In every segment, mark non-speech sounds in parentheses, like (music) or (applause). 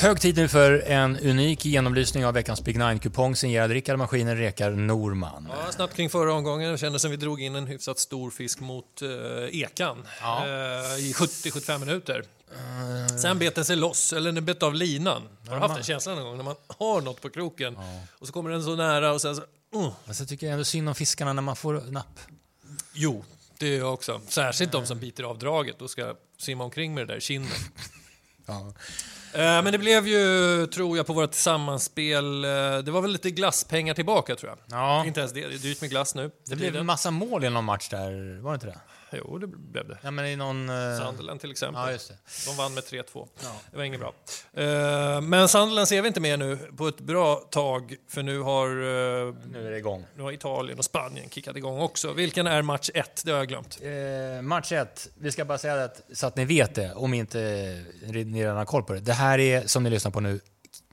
Hög tid nu för en unik genomlysning av veckans Big Nine-kupong signerad Rickard Maskinen Rekar Norman. Ja, snabbt kring förra omgången. Det kändes som vi drog in en hyfsat stor fisk mot eh, Ekan Ja. eh, i 70-75 minuter. Sen bet den sig loss, eller den bet av linan. Har du haft den känslan någon gång när man har något på kroken och så kommer den så nära och sen så... Uh. Alltså, jag tycker ändå synd om fiskarna när man får napp. Jo, det är jag också. Särskilt de som biter av draget och ska simma omkring med det där kinden. Ja. Eh, Men det blev ju, tror jag, på vårt sammanspel, eh, det var väl lite glasspengar tillbaka tror jag. Ja. Inte ens det, det är dyrt med glass nu. Det blev en massa mål i någon match där, var det inte det? Jo, det blev det. Ja, men i någon... eh, Sunderland till exempel. Ja, just det. De vann med 3-2. Det var inget bra. Eh, Men Sunderland ser vi inte mer nu på ett bra tag, för nu har, eh, Nu är det igång. nu har Italien och Spanien kickat igång också. Vilken är match 1? Det har jag glömt. Match 1, vi ska bara säga det att, så att ni vet det, om inte ni redan har koll på det. Det här är, som ni lyssnar på nu,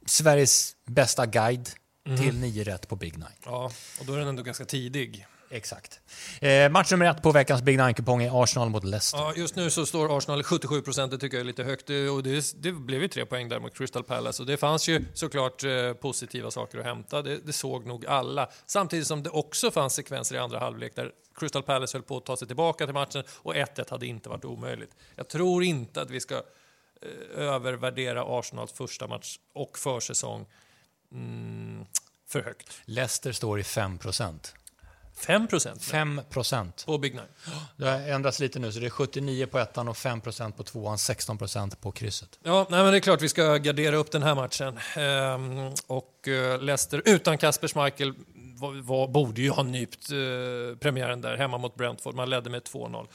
Sveriges bästa guide till 9 rätt på Big Nine. Ja, och då är den ändå ganska tidig. Exakt. Eh, match nummer ett på veckans Big Nine-kupong är Arsenal mot Leicester. Ja, just nu så står Arsenal 77 procent, det tycker jag är lite högt. Och det, det blev ju tre poäng där mot Crystal Palace. Och det fanns ju såklart eh, positiva saker att hämta, det, det såg nog alla. Samtidigt som det också fanns sekvenser i andra halvlek där Crystal Palace höll på att ta sig tillbaka till matchen och 1-1 hade inte varit omöjligt. Jag tror inte att vi ska eh, övervärdera Arsenals första match och försäsong mm, för högt. Leicester står i 5 5 procent 5 på Big Nine. (gasps) Det har ändrats lite nu, så det är 79 på ettan och 5% på tvåan, 16% på krysset. Ja, nej, men det är klart vi ska gardera upp den här matchen. Ehm, och eh, Leicester utan Kasper Schmeichel var, var, borde ju ha nypt eh, premiären där hemma mot Brentford. Man ledde med 2-0.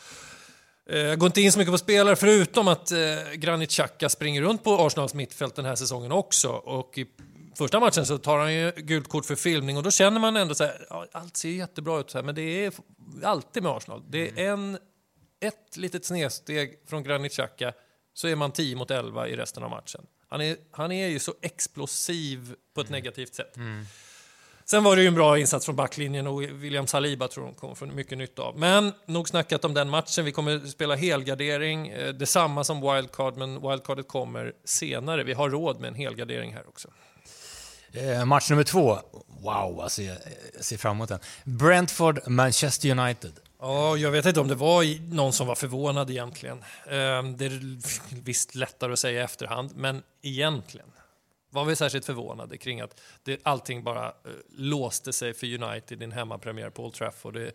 Eh, Jag går inte in så mycket på spelare förutom att eh, Granit Xhaka springer runt på Arsenals mittfält den här säsongen också. Och i första matchen så tar han ju gult kort för filmning och då känner man ändå så här, ja, allt ser jättebra ut så här, men det är alltid med Arsenal. Det är en, ett litet snedsteg från Granit Xhaka så är man 10 mot 11 i resten av matchen. Han är, han är ju så explosiv på ett negativt sätt. Sen var det ju en bra insats från backlinjen och William Saliba tror de kommer få mycket nytta av. Men nog snackat om den matchen. Vi kommer spela helgardering. Eh, Detsamma som wildcard, men wildcardet kommer senare. Vi har råd med en helgardering här också. Eh, match nummer två, wow, alltså jag, jag ser fram emot den. Brentford-Manchester United. Ja, jag vet inte om det var någon som var förvånad egentligen. Ehm, Det är visst lättare att säga i efterhand, men egentligen var vi särskilt förvånade kring att det, allting bara eh, låste sig för United i en hemmapremiär på Old Trafford. Det,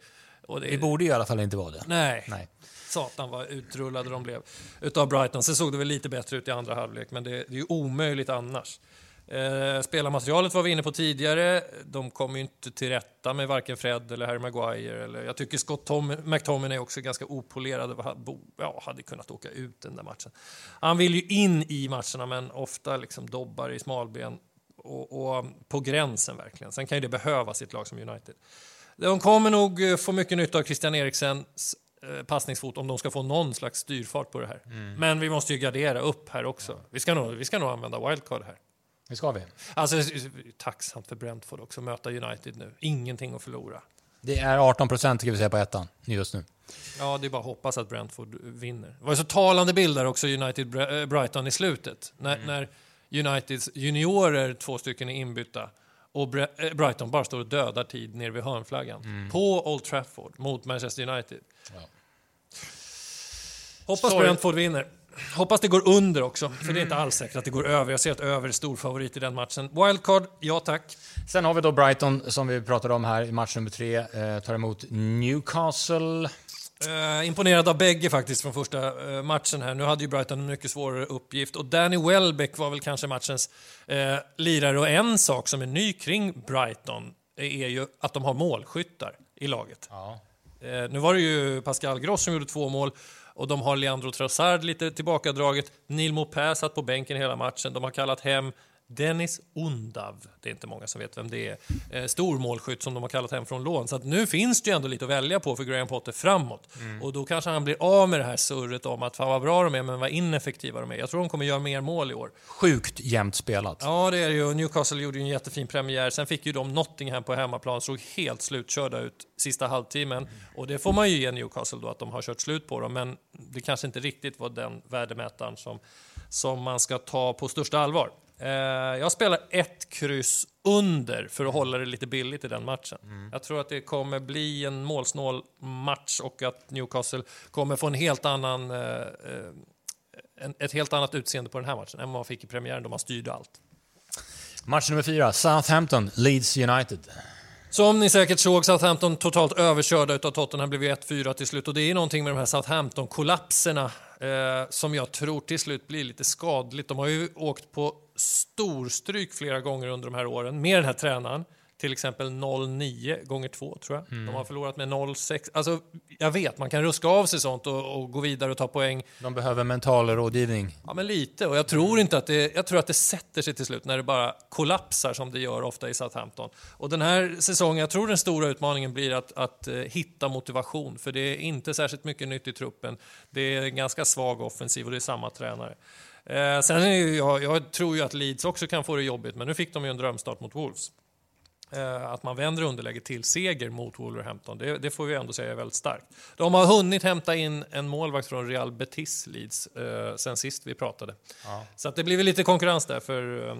och det, Det borde ju i alla fall inte vara det. Nej, Nej. satan vad utrullade de blev utav Brighton. Sen såg det väl lite bättre ut i andra halvlek, men det, det är ju omöjligt annars. Eh, spelarmaterialet var vi inne på tidigare. De kom ju inte till rätta med varken Fred eller Harry Maguire. Eller, jag tycker Scott Tom, McTominay är också ganska opolerad ja, hade kunnat åka ut den där matchen. Han vill ju in i matcherna, men ofta liksom dobbar i smalben och, och på gränsen verkligen. Sen kan ju det behövas i ett lag som United. De kommer nog eh, få mycket nytta av Christian Eriksens eh, passningsfot om de ska få någon slags styrfart på det här. Men vi måste ju gardera upp här också. Vi, ska nog, vi ska nog använda wildcard här. Det ska vi. Alltså, tacksamt för Brentford också, möta United nu. Ingenting att förlora. Det är 18 procent ska vi säga på ettan just nu. Ja, det är bara att hoppas att Brentford vinner. Det var så talande bilder också United-Brighton i slutet. När, när Uniteds juniorer, två stycken, är inbytta och eh, Brighton bara står och dödar tid nere vid hörnflaggan. På Old Trafford mot Manchester United. Ja. Hoppas Sorry. Brentford vinner. Hoppas det går under också, för det är inte alls säkert att det går över. Jag ser att över är stor favorit i den matchen. Wildcard, ja tack. Sen har vi då Brighton som vi pratade om här i match nummer tre. Eh, tar emot Newcastle. Eh, imponerad av bägge faktiskt från första eh, matchen här. Nu hade ju Brighton en mycket svårare uppgift och Danny Welbeck var väl kanske matchens eh, lirare och en sak som är ny kring Brighton är ju att de har målskyttar i laget. Ja. Eh, nu var det ju Pascal Gross som gjorde två mål och de har Leandro Trossard lite tillbakadraget. Neil Maupin satt på bänken hela matchen. De har kallat hem Dennis Undav, det är inte många som vet vem det är, eh, stor målskytt som de har kallat hem från lån. Så att nu finns det ju ändå lite att välja på för Graham Potter framåt. Och då kanske han blir av med det här surret om att fan vad bra de är men vad ineffektiva de är. Jag tror de kommer göra mer mål i år. Sjukt jämnt spelat. Ja, det är det ju. Newcastle gjorde ju en jättefin premiär. Sen fick ju de Nottingham på hemmaplan, såg helt slutkörda ut sista halvtimmen. Och det får man ju ge Newcastle då, att de har kört slut på dem. Men det kanske inte riktigt var den värdemätaren som, som man ska ta på största allvar. Eh, jag spelar ett kryss under för att hålla det lite billigt i den matchen. Mm. Jag tror att det kommer bli en målsnål match och att Newcastle kommer få en helt annan, eh, eh, en, ett helt annat utseende på den här matchen än vad man fick i premiären då man styrde allt. Match nummer fyra, Southampton, Leeds United. Som ni säkert såg, Southampton totalt överkörda av Tottenham blev 1-4 till slut och det är någonting med de här Southampton-kollapserna eh, som jag tror till slut blir lite skadligt. De har ju åkt på storstryk flera gånger under de här åren med den här tränaren. Till exempel 0-9 gånger 2 tror jag. De har förlorat med 0-6. Alltså, jag vet, man kan ruska av sig sånt och, och gå vidare och ta poäng. De behöver mental rådgivning. Ja, men lite. Och jag tror inte att det, jag tror att det sätter sig till slut när det bara kollapsar som det gör ofta i Southampton. Och den här säsongen, jag tror den stora utmaningen blir att, att eh, hitta motivation. För det är inte särskilt mycket nytt i truppen. Det är en ganska svag offensiv och det är samma tränare. Eh, sen är ju jag, jag tror ju att Leeds också kan få det jobbigt, men nu fick de ju en drömstart mot Wolves. Eh, att man vänder underläge till seger mot Wolverhampton, det, det får vi ändå säga är väldigt starkt. De har hunnit hämta in en målvakt från Real Betis Leeds eh, sen sist vi pratade. Så att det blir väl lite konkurrens där för eh,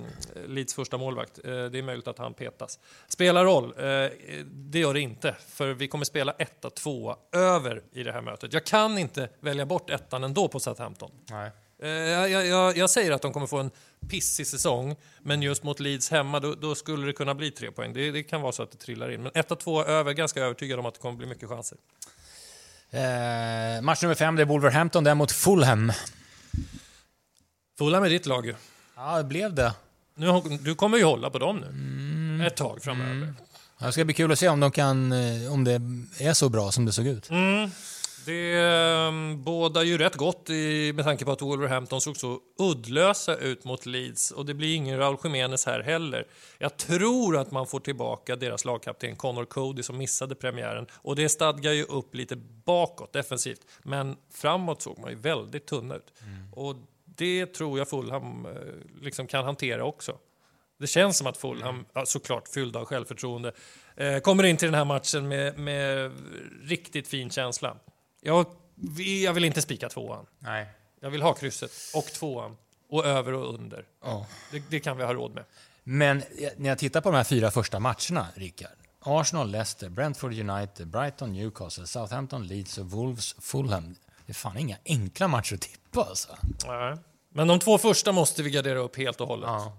Leeds första målvakt. Eh, det är möjligt att han petas. Spelar roll? Eh, det gör det inte, för vi kommer spela etta, tvåa över i det här mötet. Jag kan inte välja bort ettan ändå på Southampton. Nej. Eh, Jag, jag, jag, säger att de kommer få en pissig säsong, men just mot Leeds hemma då, då skulle det kunna bli tre poäng. Det, det kan vara så att det trillar in. Men 1-2 över, ganska övertygad om att det kommer bli mycket chanser. Eh, match nummer fem, det är Wolverhampton där mot Fulham. Fulham är ditt lag ju. Ja, det blev det. Nu, du kommer ju hålla på dem nu. Ett tag framöver. Det ska bli kul att se om, de kan, eh, om det är så bra som det såg ut. Det um, bådar ju rätt gott i, med tanke på att Wolverhampton såg så uddlösa ut mot Leeds och det blir ingen Raúl Jiménez här heller. Jag tror att man får tillbaka deras lagkapten Connor Cody som missade premiären och det stadgar ju upp lite bakåt defensivt. Men framåt såg man ju väldigt tunna ut och det tror jag Fulham eh, liksom kan hantera också. Det känns som att Fulham, ja, såklart fyllda av självförtroende, eh, kommer in till den här matchen med, med riktigt fin känsla. Jag, jag vill inte spika tvåan. Nej. Jag vill ha krysset och tvåan och över och under. Ja. Det, det kan vi ha råd med. Men eh, när jag tittar på de här fyra första matcherna, Rickard. Arsenal, Leicester, Brentford United, Brighton, Newcastle, Southampton, Leeds och Wolves, Fulham. Det är fan inga enkla matcher att tippa alltså. Nej. Men de två första måste vi gardera upp helt och hållet. Ja.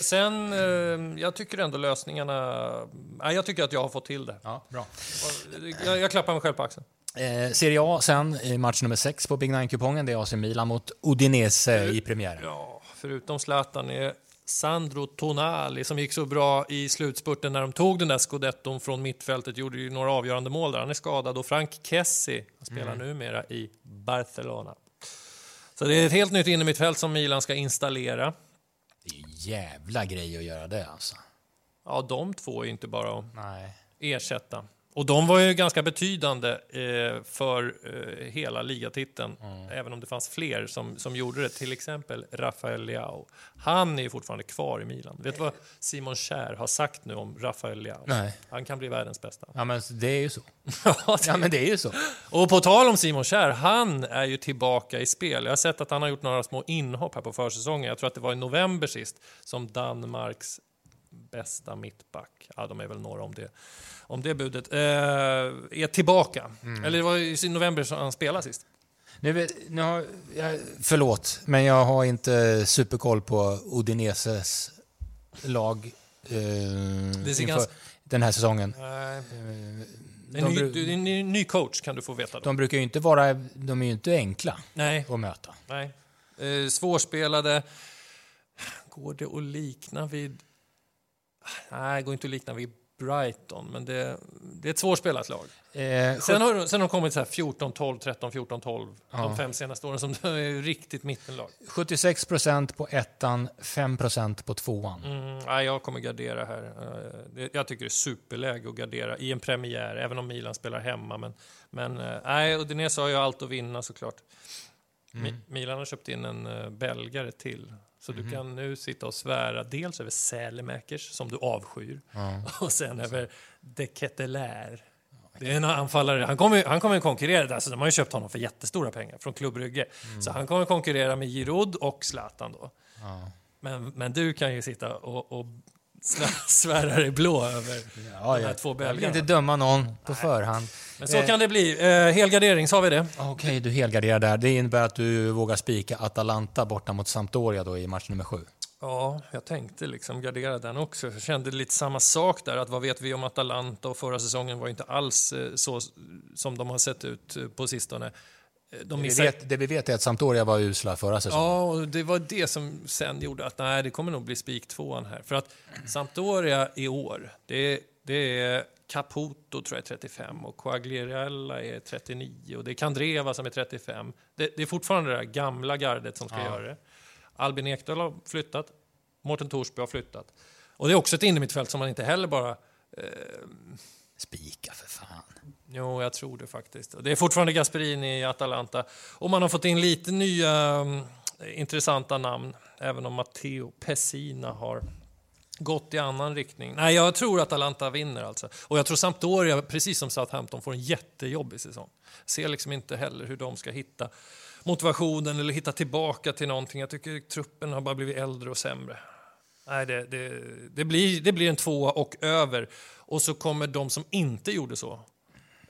Sen, eh, jag tycker ändå lösningarna... Nej, jag tycker att jag har fått till det. Ja, bra. Jag, jag klappar mig själv på axeln. Eh, Serie A sen, i match nummer sex på Big Nine-kupongen. Det är AC Milan mot Udinese i premiären. Ja, förutom Zlatan är Sandro Tonali som gick så bra i slutspurten när de tog den där scudetton från mittfältet, gjorde ju några avgörande mål där. Han är skadad och Frank Kessie han spelar numera i Barcelona. Så det är ett helt nytt innermittfält som Milan ska installera. Det är ju jävla grej att göra det alltså. Ja, de två är inte bara att Nej. ersätta. Och de var ju ganska betydande eh, för eh, hela ligatiteln, även om det fanns fler som, som gjorde det. Till exempel Rafael Leao. Han är ju fortfarande kvar i Milan. Vet du vad Simon Kjär har sagt nu om Rafael Leao? Nej. Han kan bli världens bästa. Ja, men det är ju så. (laughs) Ja, Ja, men det är ju så. och på tal om Simon Kjär, han är ju tillbaka i spel. Jag har sett att han har gjort några små inhopp här på försäsongen. Jag tror att det var i november sist som Danmarks bästa mittback, ja de är väl några om det, om det budet, eh, är tillbaka. Eller det var i november som han spelade sist. Nu, nu har, jag, förlåt, men jag har inte superkoll på Udineses lag eh, inför ganska- den här säsongen. Det är De, ny, en ny, ny coach kan du få veta. Då. de brukar ju inte vara, de är ju inte enkla Nej, att möta. nej. Eh, svårspelade. Går det att likna vid... Nej, det går inte att likna vid Brighton, men det, det är ett svårspelat lag. Eh, Sen har, sen har de kommit så här 14, 12, 13, 14, 12 Ja. de fem senaste åren som (laughs) är riktigt mittenlag. 76 procent på ettan, 5 procent på tvåan. Mm, nej, jag kommer gardera här. Eh, Jag tycker det är superläge att gardera i en premiär, även om Milan spelar hemma. Men, men eh, nej, Udinese har ju allt att vinna såklart. Mi- Milan har köpt in en uh, belgare till. Så du kan nu sitta och svära dels över Sälemäkers, som du avskyr, (laughs) och sen över De Ketelaere. Det är en anfallare. Han kommer, han kommer konkurrera. Alltså, de har ju köpt honom för jättestora pengar från Klubb Brygge. Så han kommer konkurrera med Giroud och Zlatan då. Men Men, men du kan ju sitta och, och svä- svära dig blå över Ja, de här två jag vill belgarna. inte döma någon på förhand. Men så Eh, kan det bli. Eh, helgardering, sa vi det? Okej, du helgarderar där. Det innebär att du vågar spika Atalanta borta mot Sampdoria då i match nummer sju. Ja, jag tänkte liksom gardera den också. Jag kände lite samma sak där, att vad vet vi om Atalanta och förra säsongen var inte alls eh, så som de har sett ut eh, på sistone. De Det vi, vet, det vi vet är att Sampdoria var usla förra säsongen. Ja, och det var det som sen gjorde att nej, det kommer nog bli spik tvåan här. För att Sampdoria i år, det, det är Caputo tror jag är 35 och Quagliarella är 39 och det är Kandreva som är 35. Det, det är fortfarande det där gamla gardet som ska Ja. göra det. Albin Ekdal har flyttat, Mårten Torsby har flyttat. Och det är också ett innermittfält som man inte heller bara... Eh, Spika för fan. Jo, jag tror det faktiskt. Det är fortfarande Gasperini i Atalanta. Och man har fått in lite nya mm, intressanta namn. Även om Matteo Pessina har gått i annan riktning. Nej, jag tror att Atalanta vinner alltså. Och jag tror Sampdoria, precis som Southampton, får en jättejobbig säsong. Ser liksom inte heller hur de ska hitta motivationen eller hitta tillbaka till någonting. Jag tycker truppen har bara blivit äldre och sämre. Nej, det, det, det, blir, det blir en tvåa och över. Och så kommer de som inte gjorde så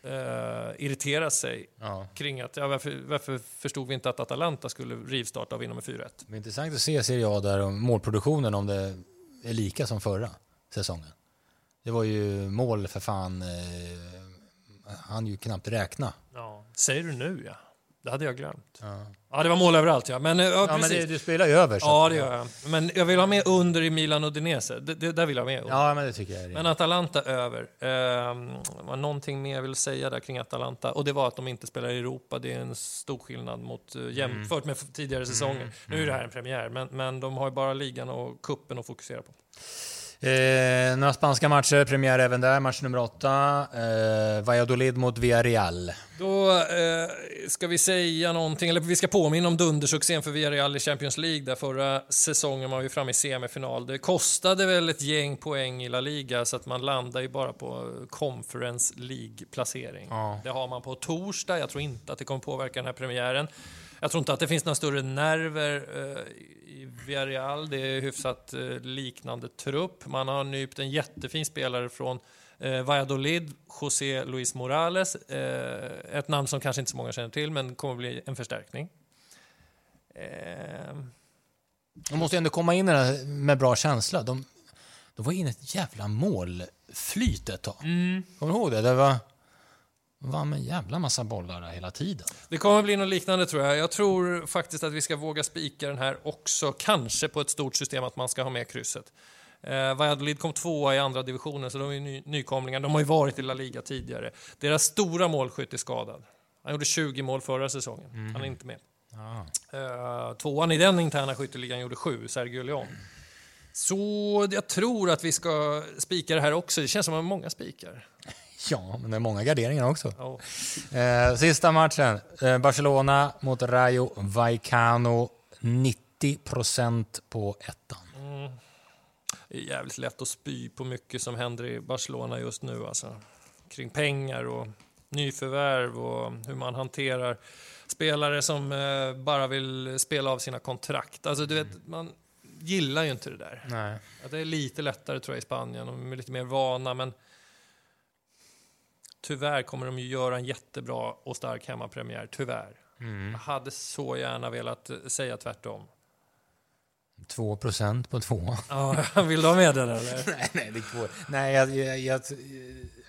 eh, irritera sig Ja. kring att ja, varför, varför förstod vi inte att Atalanta skulle rivstarta och vinna med 4-1? Det är intressant att se Serie A där om målproduktionen om det är lika som förra säsongen. Det var ju mål för fan, eh, han ju knappt räkna. Ja. Säger du nu ja? Det hade jag glömt. Ja, Ja, det var mål överallt ja. Men, eh, ja, ja men det, du spelar ju över. så Ja, det gör jag. Men jag vill ha med under i Milan och Udinese. Det, det, där vill jag ha med. under. Ja, men det tycker jag är Men. Atalanta över. Ehm, var någonting mer jag ville säga där kring Atalanta. Och det var att de inte spelar i Europa. Det är en stor skillnad mot, Mm. uh, jämfört med tidigare säsonger. Nu är det här en premiär, men, men de har ju bara ligan och kuppen att fokusera på. Eh, några spanska matcher, premiär även där. Match nummer åtta. Eh, Valladolid mot Villarreal. Då eh, ska vi säga någonting, eller vi ska påminna om dundersuccén för Villarreal i Champions League där förra säsongen var vi framme i semifinal. Det kostade väl ett gäng poäng i La Liga så att man landar ju bara på Conference League-placering. Ja. Det har man på torsdag, jag tror inte att det kommer påverka den här premiären. Jag tror inte att det finns några större nerver eh, i Villarreal. Det är hyfsat eh, liknande trupp. Man har nypt en jättefin spelare från eh, Valladolid, José Luis Morales. Ett namn som kanske inte så många känner till, men kommer bli en förstärkning. De måste ju ändå komma in med bra känsla. De, de var inne i ett jävla målflyt ett tag. Kommer du ihåg det? Det var, vann med en jävla massa bollar där hela tiden. Det kommer bli något liknande tror jag. Jag tror faktiskt att vi ska våga spika den här också, kanske på ett stort system att man ska ha med krysset. Eh, Valladolid kom tvåa i andra divisionen, så de är ny, nykomlingar. De har ju varit i La Liga tidigare. Deras stora målskytt är skadad. Han gjorde 20 mål förra säsongen. Han är inte med. Ja. Eh, tvåan i den interna skytteligan gjorde sju, Sergio Leon. Så jag tror att vi ska spika det här också. Det känns som att många spikar. (laughs) ja, men det är många garderingar också. Eh, sista matchen. Eh, Barcelona mot Rayo Vallecano. 90 procent på ettan. Det är jävligt lätt att spy på mycket som händer i Barcelona just nu. Alltså. Kring pengar och nyförvärv och hur man hanterar spelare som eh, bara vill spela av sina kontrakt. Alltså, du vet, man gillar ju inte det där. Nej. Att det är lite lättare tror jag i Spanien, de är lite mer vana, men tyvärr kommer de ju göra en jättebra och stark hemmapremiär, tyvärr. Jag hade så gärna velat eh, säga tvärtom. 2 procent på två. (laughs) Ja, vill du ha med den eller? (laughs) nej, nej, det går. Nej, jag... jag, jag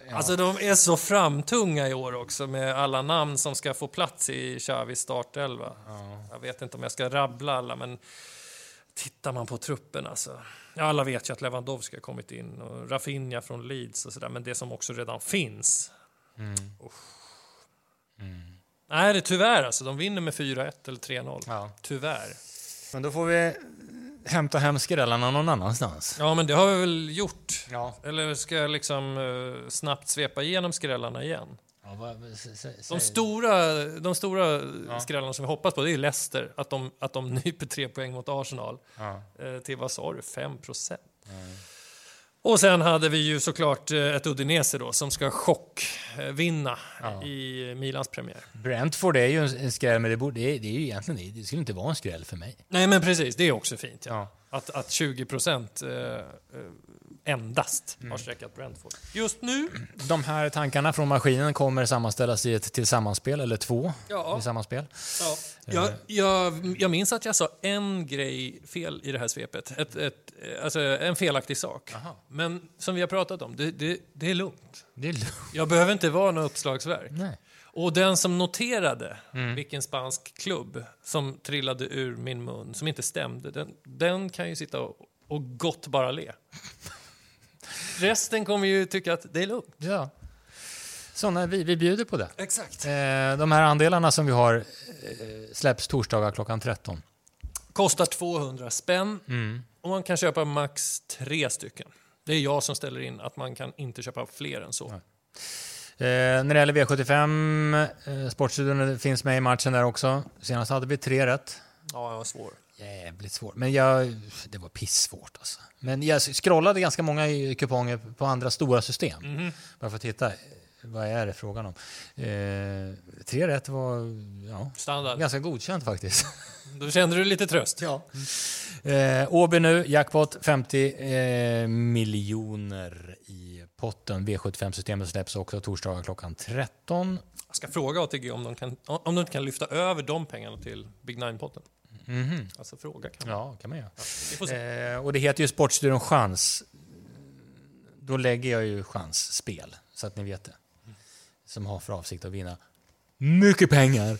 ja. Alltså de är så framtunga i år också med alla namn som ska få plats i Xavis startelva. Jag vet inte om jag ska rabbla alla, men tittar man på truppen alltså. Ja, alla vet ju att Lewandowski har kommit in och Rafinha från Leeds och sådär, men det som också redan finns. Uff. Nej, det är tyvärr alltså. De vinner med 4-1 eller 3-0. ja. Tyvärr. Men då får vi hämta hem skrällarna någon annanstans. Ja, men det har vi väl gjort. Ja. Eller ska jag liksom eh, snabbt svepa igenom skrällarna igen? ja vad, s- s- De stora, de stora Ja. skrällarna som vi hoppas på det är Leicester, att de, att de (laughs) nyper tre poäng mot Arsenal. Ja. Eh, till vad sa du, 5 procent? Och sen hade vi ju såklart eh, ett Udinese då som ska chockvinna Ja. i Milans premiär. Brentford är ju en, skräll, men det, borde, det, är, det är ju egentligen det, det skulle inte vara en skräll för mig. Nej men precis, det är också fint. Ja. Ja. Att, att 20 procent eh, eh, endast Mm. har streckat Brentford. Just nu, De här tankarna från maskinen kommer sammanställas i ett tillsammanspel, eller två ja, i sammanspel. ja. Jag, jag, jag minns att jag sa en grej fel i det här svepet. Ett, ett, eh, alltså en felaktig sak. Aha. Men som vi har pratat om, det, det, det är lugnt. Det är lugnt. Jag behöver inte vara något uppslagsverk. Nej. Och den som noterade Mm. vilken spansk klubb som trillade ur min mun, som inte stämde, den, den kan ju sitta och, och gott bara le. Resten kommer ju tycka att det är lugnt. Ja. Såna, vi, vi bjuder på det. Exakt. Eh, de här andelarna som vi har eh, släpps torsdagar klockan 13. Kostar 200 spänn Mm. och man kan köpa max tre stycken. Det är jag som ställer in att man kan inte köpa fler än så. Nej. Eh, när det gäller V75, eh, Sportstudion finns med i matchen där också. Senast hade vi tre rätt. Ja, jag var svår. Jävligt svårt. Men jag, det var pissvårt alltså. Men jag scrollade ganska många kuponger på andra stora system. Mhm. Bara för att titta. Vad är det frågan om? Eh, tre rätt var ja, Standard. ganska godkänt faktiskt. Då kände du lite tröst. Ja. Eh, Åby nu, jackpot 50 eh, miljoner i potten. V75-systemet släpps också torsdagar klockan 13. Jag ska fråga ATG om de, kan, om de kan lyfta över de pengarna till Big Nine-potten. Mhm. Alltså fråga kan man. Ja, kan man göra. Se. Eh, och det heter ju Sportstudion Chans. Då lägger jag ju chansspel, så att ni vet det. Som har för avsikt att vinna mycket pengar.